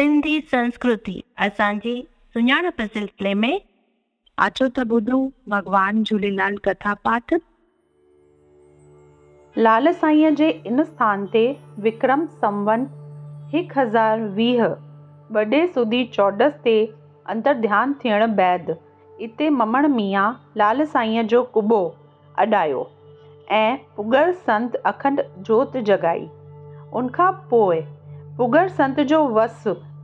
सिंधी संस्कृति असांजी सुञाणप सिलसिले में। अचो त ॿुधूं, भॻवान झूलेलाल कथा पाठ। लाल साईंअ जे इन स्थान ते विक्रम संवत हिकु हज़ार वीह वॾे सुदी चौॾस ते अंतर ध्यानु थियण बैदि, इते ममण मियाँ लाल साईंअ जो कुबो अॾायो ऐं पुगर संत अखंड जोत जॻाई उनखां पोइ पुगर संत जो वस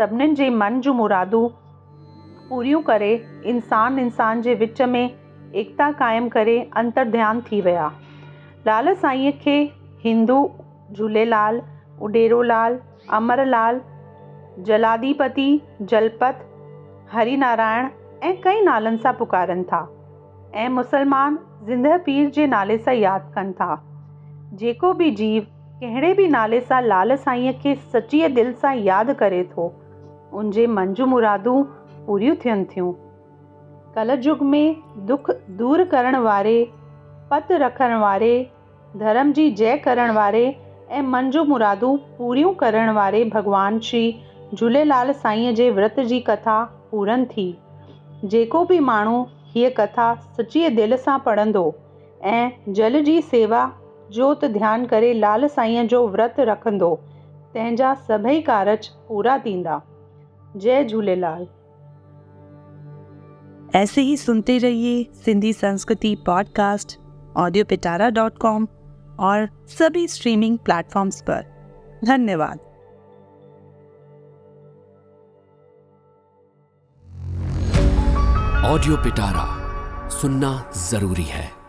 सभिनीनि जे मन जूं मुरादूं पूरियूं करे इंसान इंसान जे विच में एकता क़ाइमु करे अंतर ध्यानु थी विया। लाल साईंअ खे हिंदू, झूलेलाल, उडेरोलाल, अमरलाल, जलाधिपति जलपत हरिनारायण ऐं कई नालनि सां पुकारनि था ऐं मुसलमान ज़िंदह पीर जे नाले सां यादि कनि था। जेको बि जीव कहिड़े बि नाले सां लाल साईंअ खे सचीअ दिलि सां यादि करे थो मन जूं मुरादूं पूरियूं थियनि थियूं। कलयुग में दुख दूर करण वारे, पत रखण वारे, धर्म जी जय करण वारे ऐं मन जूं मुरादूं पूरियूं करण वारे भॻवान श्री झूलेलाल साईंअ जे विर्त जी कथा पूरनि थी। जेको बि माण्हू हीअ कथा सचीअ दिलि सां पढ़ंदो जल जी सेवा, जोत ध्यानु करे लाल साईंअ जो विर्तु रखंदो, तंहिंजा सभई कारज पूरा थींदा। जय झूलेलाल। ऐसे ही सुनते रहिए सिंधी संस्कृति podcast audio Pitara dot com और सभी स्ट्रीमिंग प्लेटफॉर्म्स पर। धन्यवाद। ऑडियो पिटारा सुनना ज़रूरी है।